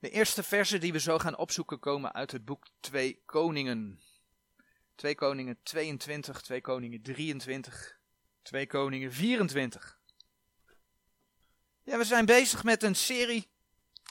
De eerste versen die we zo gaan opzoeken komen uit het boek 2 Koningen. 2 Koningen 22, 2 Koningen 23, 2 Koningen 24. Ja, we zijn bezig met een serie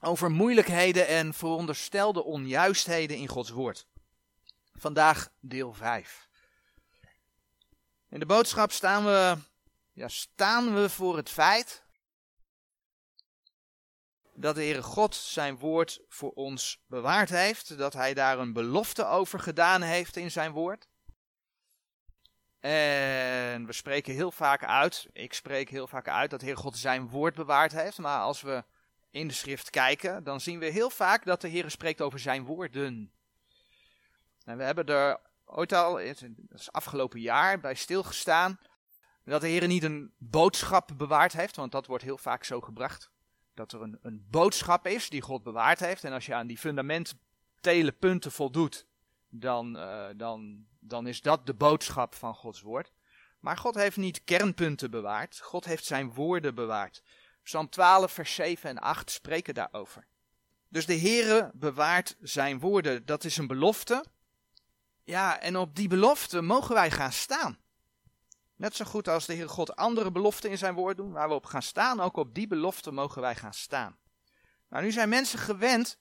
over moeilijkheden en veronderstelde onjuistheden in Gods woord. Vandaag deel 5. In de boodschap staan we, ja, staan we voor het feit dat de Heere God zijn woord voor ons bewaard heeft, dat hij daar een belofte over gedaan heeft in zijn woord. En we spreken heel vaak uit, ik spreek heel vaak uit dat de Heer God zijn woord bewaard heeft, maar als we in de schrift kijken, dan zien we heel vaak dat de Heer spreekt over zijn woorden. En we hebben er ooit al, dat is afgelopen jaar, bij stilgestaan, dat de Heer niet een boodschap bewaard heeft, want dat wordt heel vaak zo gebracht dat er een, een boodschap is die God bewaard heeft. En als je aan die fundamentele punten voldoet, dan, uh, dan, dan is dat de boodschap van Gods woord. Maar God heeft niet kernpunten bewaard, God heeft zijn woorden bewaard. Psalm 12, vers 7 en 8 spreken daarover. Dus de Heere bewaart zijn woorden, dat is een belofte. Ja, en op die belofte mogen wij gaan staan. Net zo goed als de Heer God andere beloften in zijn woord doen, waar we op gaan staan, ook op die belofte mogen wij gaan staan. Nou, nu zijn mensen gewend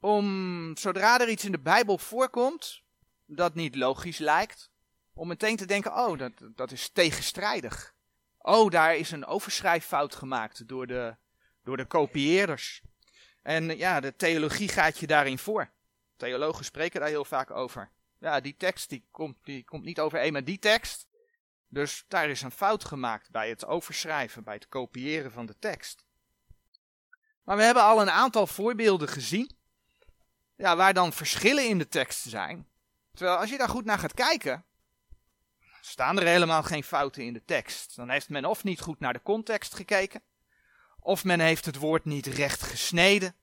om, zodra er iets in de Bijbel voorkomt, dat niet logisch lijkt, om meteen te denken, oh, dat, dat is tegenstrijdig. Oh, daar is een overschrijffout gemaakt door de, door de kopieerders. En ja, de theologie gaat je daarin voor. Theologen spreken daar heel vaak over. Ja, die tekst die komt, die komt niet overeen met die tekst. Dus daar is een fout gemaakt bij het overschrijven, bij het kopiëren van de tekst. Maar we hebben al een aantal voorbeelden gezien. Ja, waar dan verschillen in de tekst zijn. Terwijl als je daar goed naar gaat kijken, staan er helemaal geen fouten in de tekst. Dan heeft men of niet goed naar de context gekeken, of men heeft het woord niet recht gesneden,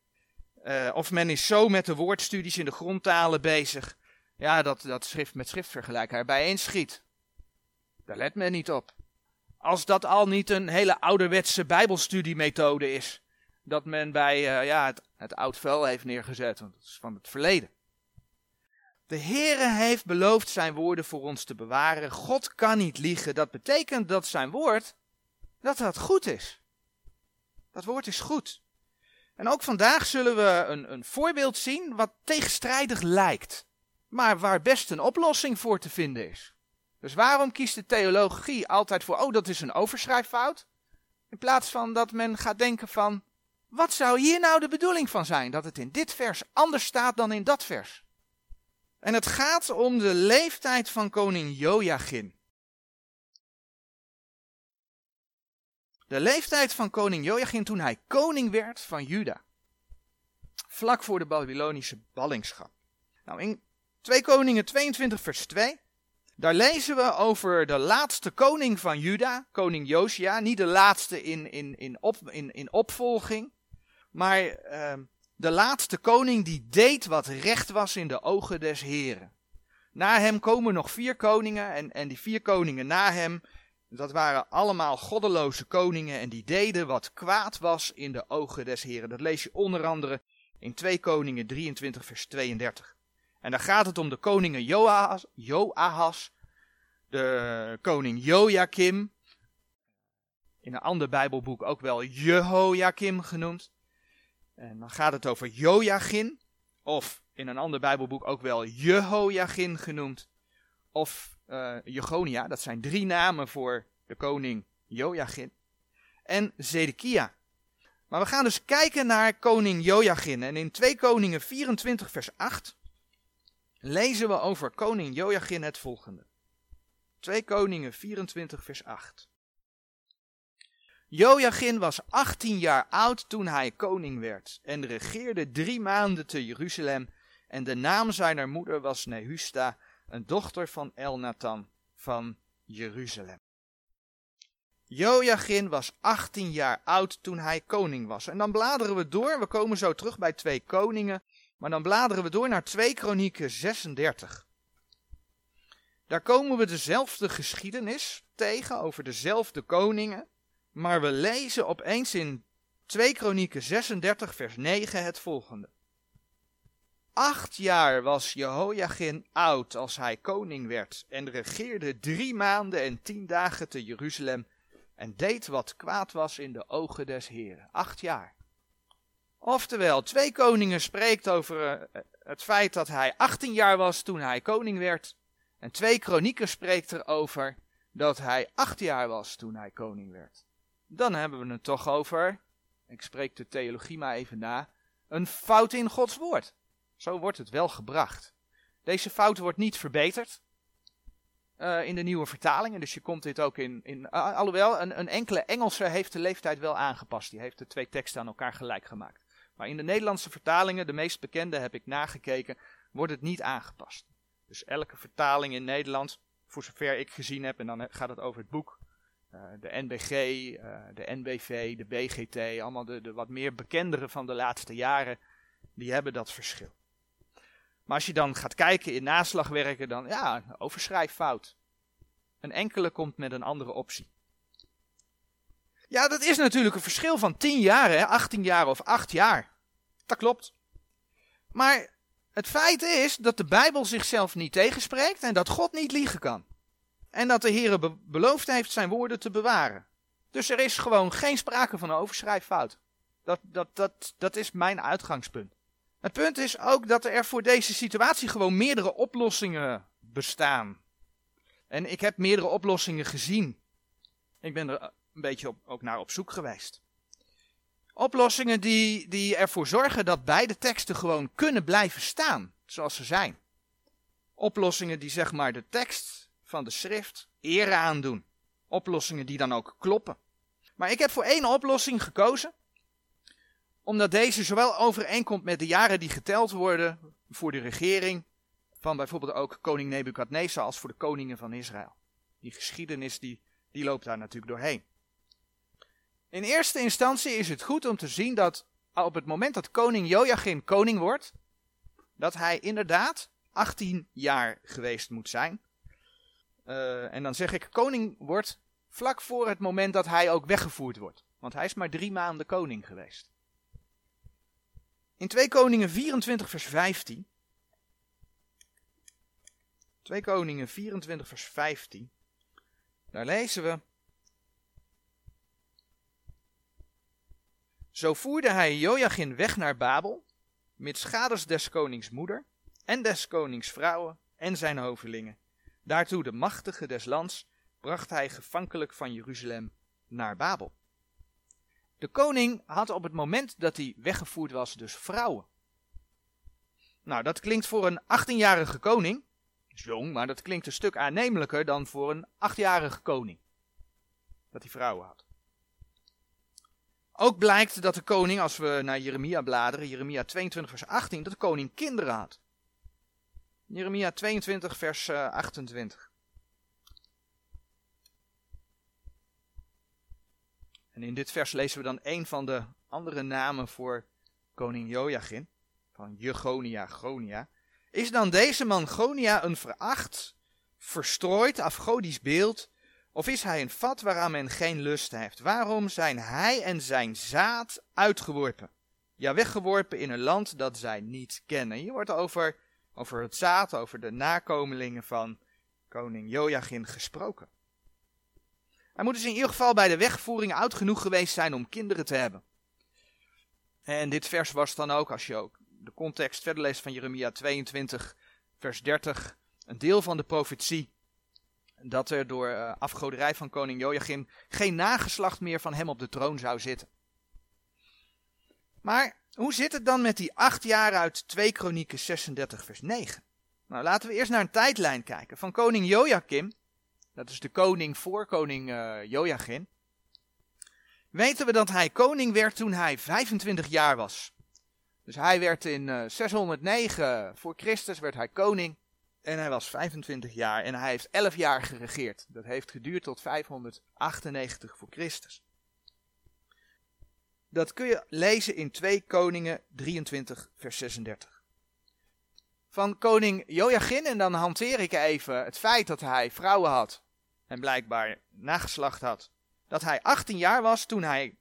uh, of men is zo met de woordstudies in de grondtalen bezig ja, dat, dat schrift met schrift vergelijken bij schiet. Daar let men niet op. Als dat al niet een hele ouderwetse bijbelstudiemethode is, dat men bij uh, ja, het, het oud vuil heeft neergezet, want dat is van het verleden. De Heere heeft beloofd zijn woorden voor ons te bewaren. God kan niet liegen. Dat betekent dat zijn woord, dat dat goed is. Dat woord is goed. En ook vandaag zullen we een, een voorbeeld zien wat tegenstrijdig lijkt maar waar best een oplossing voor te vinden is. Dus waarom kiest de theologie altijd voor, oh dat is een overschrijffout? In plaats van dat men gaat denken van, wat zou hier nou de bedoeling van zijn? Dat het in dit vers anders staat dan in dat vers. En het gaat om de leeftijd van koning Joachim. De leeftijd van koning Joachim toen hij koning werd van Juda. Vlak voor de Babylonische ballingschap. Nou, in 2 Koningen 22 vers 2. Daar lezen we over de laatste koning van Juda, koning Josia. Niet de laatste in, in, in, op, in, in opvolging, maar uh, de laatste koning die deed wat recht was in de ogen des Heren. Na hem komen nog vier koningen en, en die vier koningen na hem, dat waren allemaal goddeloze koningen en die deden wat kwaad was in de ogen des Heren. Dat lees je onder andere in 2 Koningen 23 vers 32. En dan gaat het om de koningen Joahas, de koning Joachim, in een ander Bijbelboek ook wel Jehoiakim genoemd. En dan gaat het over Joachim, of in een ander Bijbelboek ook wel Jehoiachin genoemd, of uh, Jegonia, dat zijn drie namen voor de koning Joachim, en Zedekia. Maar we gaan dus kijken naar koning Joachim. En in 2 Koningen 24 vers 8 lezen we over koning Joachim het volgende. 2 Koningen 24 vers 8. Joachim was 18 jaar oud toen hij koning werd en regeerde drie maanden te Jeruzalem en de naam zijner moeder was Nehusta, een dochter van Elnathan van Jeruzalem. Joachim was 18 jaar oud toen hij koning was. En dan bladeren we door, we komen zo terug bij twee koningen maar dan bladeren we door naar 2 Kronieken 36. Daar komen we dezelfde geschiedenis tegen over dezelfde koningen. Maar we lezen opeens in 2 Kronieken 36 vers 9 het volgende. Acht jaar was Jehoiachin oud als hij koning werd en regeerde drie maanden en tien dagen te Jeruzalem en deed wat kwaad was in de ogen des Heren. Acht jaar. Oftewel, twee koningen spreekt over uh, het feit dat hij 18 jaar was toen hij koning werd. En twee kronieken spreekt erover dat hij acht jaar was toen hij koning werd. Dan hebben we het toch over, ik spreek de theologie maar even na, een fout in Gods woord. Zo wordt het wel gebracht. Deze fout wordt niet verbeterd uh, in de nieuwe vertalingen, dus je komt dit ook in. in uh, alhoewel, een, een enkele Engelse heeft de leeftijd wel aangepast. Die heeft de twee teksten aan elkaar gelijk gemaakt. Maar in de Nederlandse vertalingen, de meest bekende heb ik nagekeken, wordt het niet aangepast. Dus elke vertaling in Nederland, voor zover ik gezien heb, en dan gaat het over het boek, uh, de NBG, uh, de NBV, de BGT, allemaal de, de wat meer bekendere van de laatste jaren, die hebben dat verschil. Maar als je dan gaat kijken in naslagwerken, dan ja, overschrijffout. Een enkele komt met een andere optie. Ja, dat is natuurlijk een verschil van 10 jaar, hè? 18 jaar of 8 jaar. Dat klopt. Maar het feit is dat de Bijbel zichzelf niet tegenspreekt en dat God niet liegen kan. En dat de Heer be beloofd heeft zijn woorden te bewaren. Dus er is gewoon geen sprake van een overschrijffout. Dat, dat, dat, dat is mijn uitgangspunt. Het punt is ook dat er voor deze situatie gewoon meerdere oplossingen bestaan. En ik heb meerdere oplossingen gezien. Ik ben er een beetje op, ook naar op zoek geweest. Oplossingen die, die ervoor zorgen dat beide teksten gewoon kunnen blijven staan zoals ze zijn. Oplossingen die zeg maar de tekst van de schrift ere aandoen. Oplossingen die dan ook kloppen. Maar ik heb voor één oplossing gekozen, omdat deze zowel overeenkomt met de jaren die geteld worden voor de regering van bijvoorbeeld ook koning Nebukadnezar als voor de koningen van Israël. Die geschiedenis die, die loopt daar natuurlijk doorheen. In eerste instantie is het goed om te zien dat op het moment dat koning Joachim koning wordt, dat hij inderdaad 18 jaar geweest moet zijn. Uh, en dan zeg ik koning wordt vlak voor het moment dat hij ook weggevoerd wordt. Want hij is maar drie maanden koning geweest. In 2 Koningen 24 vers 15. 2 Koningen 24 vers 15. Daar lezen we. Zo voerde hij Joachim weg naar Babel, met schades des konings moeder en des konings vrouwen en zijn hovelingen. Daartoe de machtige des lands bracht hij gevankelijk van Jeruzalem naar Babel. De koning had op het moment dat hij weggevoerd was dus vrouwen. Nou, dat klinkt voor een 18-jarige koning, jong, maar dat klinkt een stuk aannemelijker dan voor een 8-jarige koning. Dat hij vrouwen had. Ook blijkt dat de koning, als we naar Jeremia bladeren, Jeremia 22 vers 18, dat de koning kinderen had. Jeremia 22 vers 28. En in dit vers lezen we dan een van de andere namen voor koning Joachim, van Jegonia, Gonia. Is dan deze man Gonia een veracht, verstrooid afgodisch beeld, of is hij een vat waaraan men geen lust heeft? Waarom zijn hij en zijn zaad uitgeworpen? Ja, weggeworpen in een land dat zij niet kennen. Hier wordt over, over het zaad, over de nakomelingen van koning Joachim gesproken. Hij moet dus in ieder geval bij de wegvoering oud genoeg geweest zijn om kinderen te hebben. En dit vers was dan ook, als je ook de context verder leest van Jeremia 22, vers 30, een deel van de profetie dat er door uh, afgoderij van koning Joachim geen nageslacht meer van hem op de troon zou zitten. Maar hoe zit het dan met die acht jaar uit 2 Kronieken 36 vers 9? Nou, laten we eerst naar een tijdlijn kijken. Van koning Joachim, dat is de koning voor koning uh, Joachim, weten we dat hij koning werd toen hij 25 jaar was. Dus hij werd in uh, 609 voor Christus werd hij koning. En hij was 25 jaar en hij heeft 11 jaar geregeerd. Dat heeft geduurd tot 598 voor Christus. Dat kun je lezen in 2 Koningen 23, vers 36. Van koning Joachim, en dan hanteer ik even het feit dat hij vrouwen had en blijkbaar nageslacht had. Dat hij 18 jaar was toen hij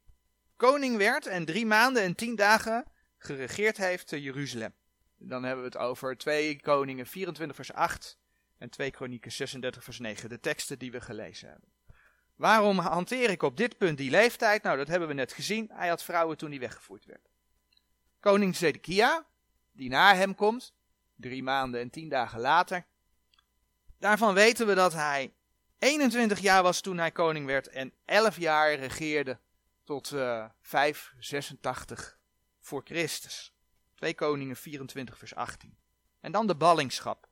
koning werd en drie maanden en tien dagen geregeerd heeft te Jeruzalem. Dan hebben we het over 2 Koningen 24 vers 8 en 2 Kronieken 36 vers 9, de teksten die we gelezen hebben. Waarom hanteer ik op dit punt die leeftijd? Nou, dat hebben we net gezien. Hij had vrouwen toen hij weggevoerd werd. Koning Zedekia, die na hem komt, drie maanden en tien dagen later. Daarvan weten we dat hij 21 jaar was toen hij koning werd en 11 jaar regeerde tot uh, 586 voor Christus. 2 Koningen 24 vers 18. En dan de ballingschap.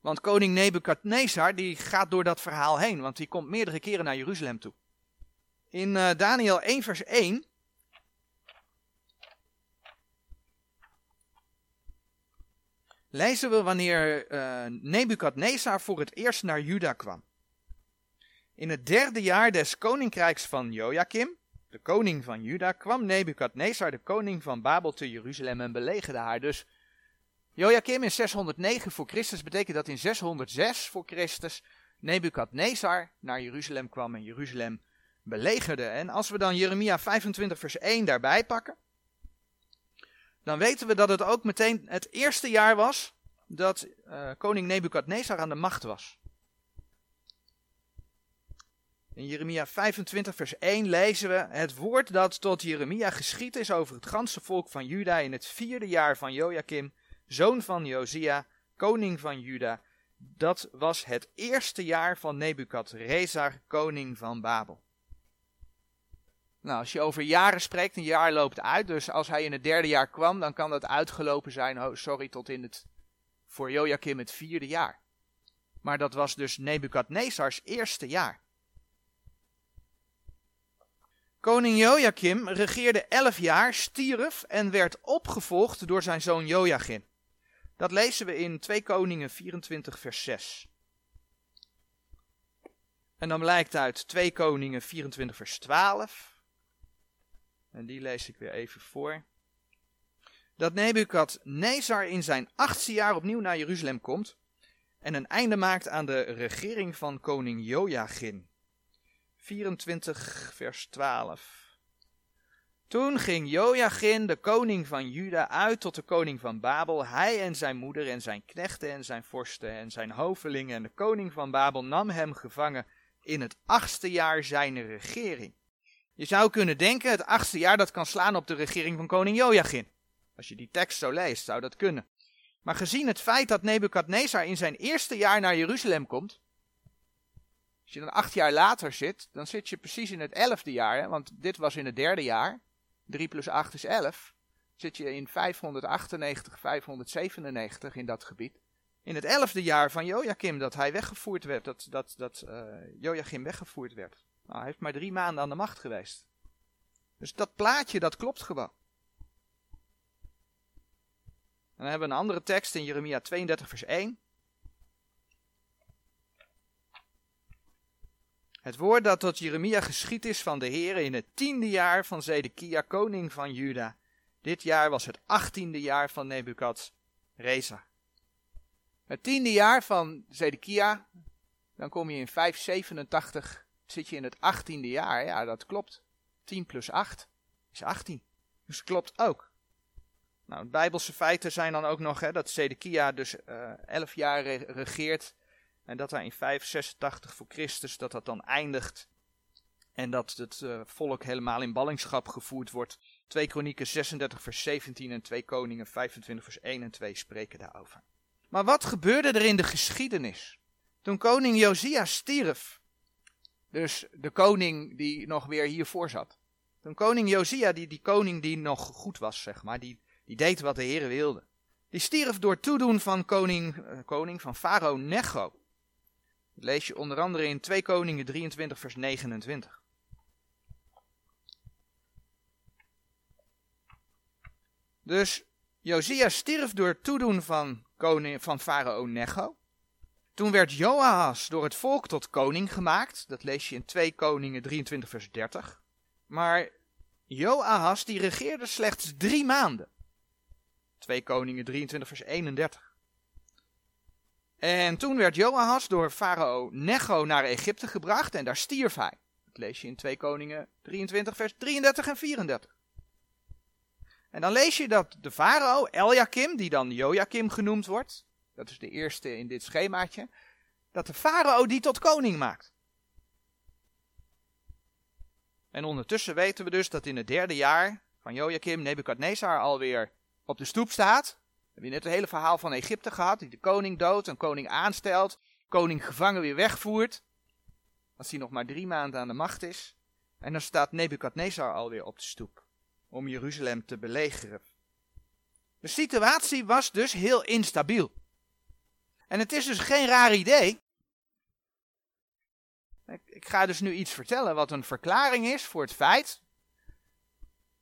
Want koning Nebukadnezar die gaat door dat verhaal heen, want die komt meerdere keren naar Jeruzalem toe. In uh, Daniel 1 vers 1 lezen we wanneer uh, Nebukadnezar voor het eerst naar Juda kwam. In het derde jaar des koninkrijks van Joachim, de koning van Juda, kwam Nebukadnezar, de koning van Babel, te Jeruzalem en belegerde haar. Dus Joachim in 609 voor Christus betekent dat in 606 voor Christus Nebukadnezar naar Jeruzalem kwam en Jeruzalem belegerde. En als we dan Jeremia 25 vers 1 daarbij pakken, dan weten we dat het ook meteen het eerste jaar was dat uh, koning Nebukadnezar aan de macht was. In Jeremia 25 vers 1 lezen we het woord dat tot Jeremia geschied is over het ganse volk van Juda in het vierde jaar van Joachim, zoon van Josia, koning van Juda. Dat was het eerste jaar van Nebukadrezar, koning van Babel. Nou, als je over jaren spreekt, een jaar loopt uit. Dus als hij in het derde jaar kwam, dan kan dat uitgelopen zijn, oh sorry, tot in het, voor Joachim het vierde jaar. Maar dat was dus Nebukadnezars eerste jaar. Koning Joachim regeerde elf jaar, stierf en werd opgevolgd door zijn zoon Joachim. Dat lezen we in 2 Koningen 24 vers 6. En dan blijkt uit 2 Koningen 24 vers 12 en die lees ik weer even voor. Dat Nebukadnezar in zijn achtste jaar opnieuw naar Jeruzalem komt en een einde maakt aan de regering van koning Joachim. 24 vers 12. Toen ging Joachim, de koning van Juda, uit tot de koning van Babel. Hij en zijn moeder en zijn knechten en zijn vorsten en zijn hovelingen. En de koning van Babel nam hem gevangen in het achtste jaar zijn regering. Je zou kunnen denken, het achtste jaar dat kan slaan op de regering van koning Joachim. Als je die tekst zo leest, zou dat kunnen. Maar gezien het feit dat Nebukadnezar in zijn eerste jaar naar Jeruzalem komt, als je dan acht jaar later zit, dan zit je precies in het elfde jaar, hè? want dit was in het derde jaar. 3 plus 8 is 11. Zit je in 598, 597 in dat gebied. In het elfde jaar van Joachim dat hij weggevoerd werd, dat, dat, dat uh, Joachim weggevoerd werd. Nou, hij heeft maar drie maanden aan de macht geweest. Dus dat plaatje, dat klopt gewoon. En dan hebben we een andere tekst in Jeremia 32 vers 1. Het woord dat tot Jeremia geschied is van de Heer in het tiende jaar van Zedekia, koning van Juda. Dit jaar was het achttiende jaar van Nebukadreza. Het tiende jaar van Zedekia, dan kom je in 587 zit je in het achttiende jaar. Ja, dat klopt. 10 plus 8 is 18. Dus klopt ook. Nou, bijbelse feiten zijn dan ook nog hè, dat Zedekia dus uh, 11 jaar regeert. En dat hij in 586 voor Christus, dat dat dan eindigt. En dat het uh, volk helemaal in ballingschap gevoerd wordt. 2 Kronieken 36 vers 17 en 2 Koningen 25 vers 1 en 2 spreken daarover. Maar wat gebeurde er in de geschiedenis? Toen koning Josia stierf, dus de koning die nog weer hiervoor zat. Toen koning Josia, die, die koning die nog goed was, zeg maar, die, die deed wat de Heer wilde. Die stierf door toedoen van koning, uh, koning van Farao Necho. Lees je onder andere in 2 Koningen 23 vers 29. Dus Josia stierf door toedoen van, koning, van Farao Necho. Toen werd Joahas door het volk tot koning gemaakt. Dat lees je in 2 Koningen 23 vers 30. Maar Joahas die regeerde slechts drie maanden. 2 Koningen 23 vers 31. En toen werd Joahas door farao Necho naar Egypte gebracht en daar stierf hij. Dat lees je in 2 Koningen 23, vers 33 en 34. En dan lees je dat de farao, Eliakim, die dan Joachim genoemd wordt, dat is de eerste in dit schemaatje, dat de farao die tot koning maakt. En ondertussen weten we dus dat in het derde jaar van Joachim Nebukadnezar alweer op de stoep staat. We hebben net het hele verhaal van Egypte gehad, die de koning doodt, een koning aanstelt, koning gevangen weer wegvoert. Als hij nog maar drie maanden aan de macht is. En dan staat Nebukadnezar alweer op de stoep om Jeruzalem te belegeren. De situatie was dus heel instabiel. En het is dus geen raar idee. Ik, ga dus nu iets vertellen wat een verklaring is voor het feit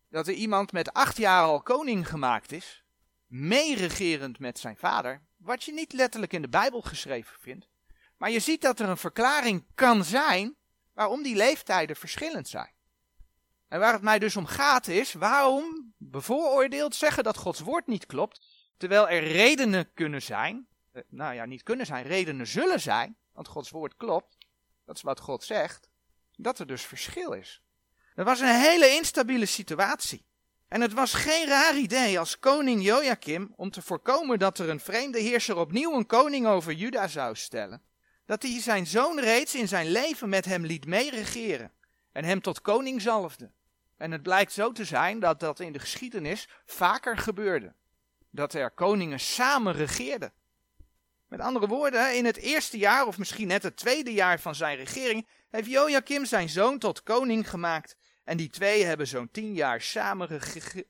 dat er iemand met acht jaar al koning gemaakt is, meeregerend met zijn vader, wat je niet letterlijk in de Bijbel geschreven vindt. Maar je ziet dat er een verklaring kan zijn waarom die leeftijden verschillend zijn. En waar het mij dus om gaat is, waarom bevooroordeeld zeggen dat Gods woord niet klopt, terwijl er redenen kunnen zijn, eh, nou ja, niet kunnen zijn, redenen zullen zijn, want Gods woord klopt, dat is wat God zegt, dat er dus verschil is. Er was een hele instabiele situatie. En het was geen raar idee als koning Joachim, om te voorkomen dat er een vreemde heerser opnieuw een koning over Juda zou stellen, dat hij zijn zoon reeds in zijn leven met hem liet meeregeren en hem tot koning zalfde. En het blijkt zo te zijn dat dat in de geschiedenis vaker gebeurde. Dat er koningen samen regeerden. Met andere woorden, in het eerste jaar, of misschien net het tweede jaar van zijn regering, heeft Joachim zijn zoon tot koning gemaakt. En die twee hebben zo'n tien jaar samen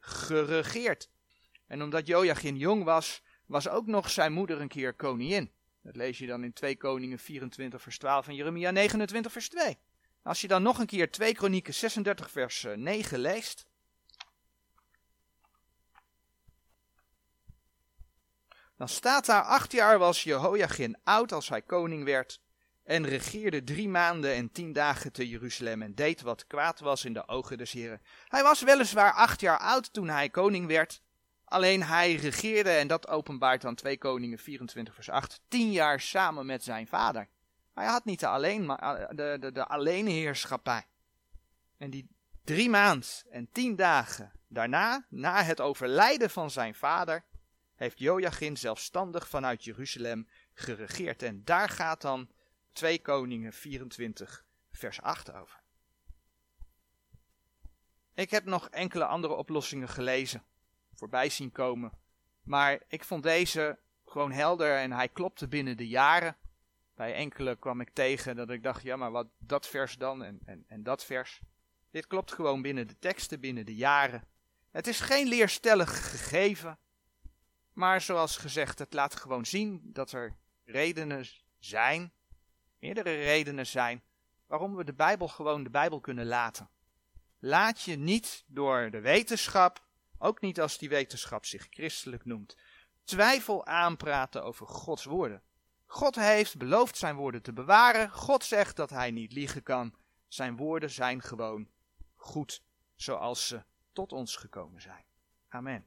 geregeerd. En omdat Joachim jong was, was ook nog zijn moeder een keer koningin. Dat lees je dan in 2 Koningen 24 vers 12 en Jeremia 29 vers 2. Als je dan nog een keer 2 Kronieken 36 vers 9 eh, leest. Dan staat daar, acht jaar was Jehoiachin oud als hij koning werd. En regeerde drie maanden en tien dagen te Jeruzalem en deed wat kwaad was in de ogen des Heren. Hij was weliswaar acht jaar oud toen hij koning werd. Alleen hij regeerde, en dat openbaart dan 2 Koningen 24 vers 8, tien jaar samen met zijn vader. Hij had niet de, alleen, de, de, de alleenheerschappij. En die drie maand en tien dagen daarna, na het overlijden van zijn vader, heeft Joachim zelfstandig vanuit Jeruzalem geregeerd. En daar gaat dan 2 Koningen 24 vers 8 over. Ik heb nog enkele andere oplossingen gelezen, voorbij zien komen. Maar ik vond deze gewoon helder en hij klopte binnen de jaren. Bij enkele kwam ik tegen dat ik dacht, ja, maar wat dat vers dan en, en, en dat vers. Dit klopt gewoon binnen de teksten, binnen de jaren. Het is geen leerstellig gegeven, maar zoals gezegd, het laat gewoon zien dat er redenen zijn, meerdere redenen zijn, waarom we de Bijbel gewoon de Bijbel kunnen laten. Laat je niet door de wetenschap, ook niet als die wetenschap zich christelijk noemt, twijfel aanpraten over Gods woorden. God heeft beloofd zijn woorden te bewaren. God zegt dat hij niet liegen kan. Zijn woorden zijn gewoon goed, zoals ze tot ons gekomen zijn. Amen.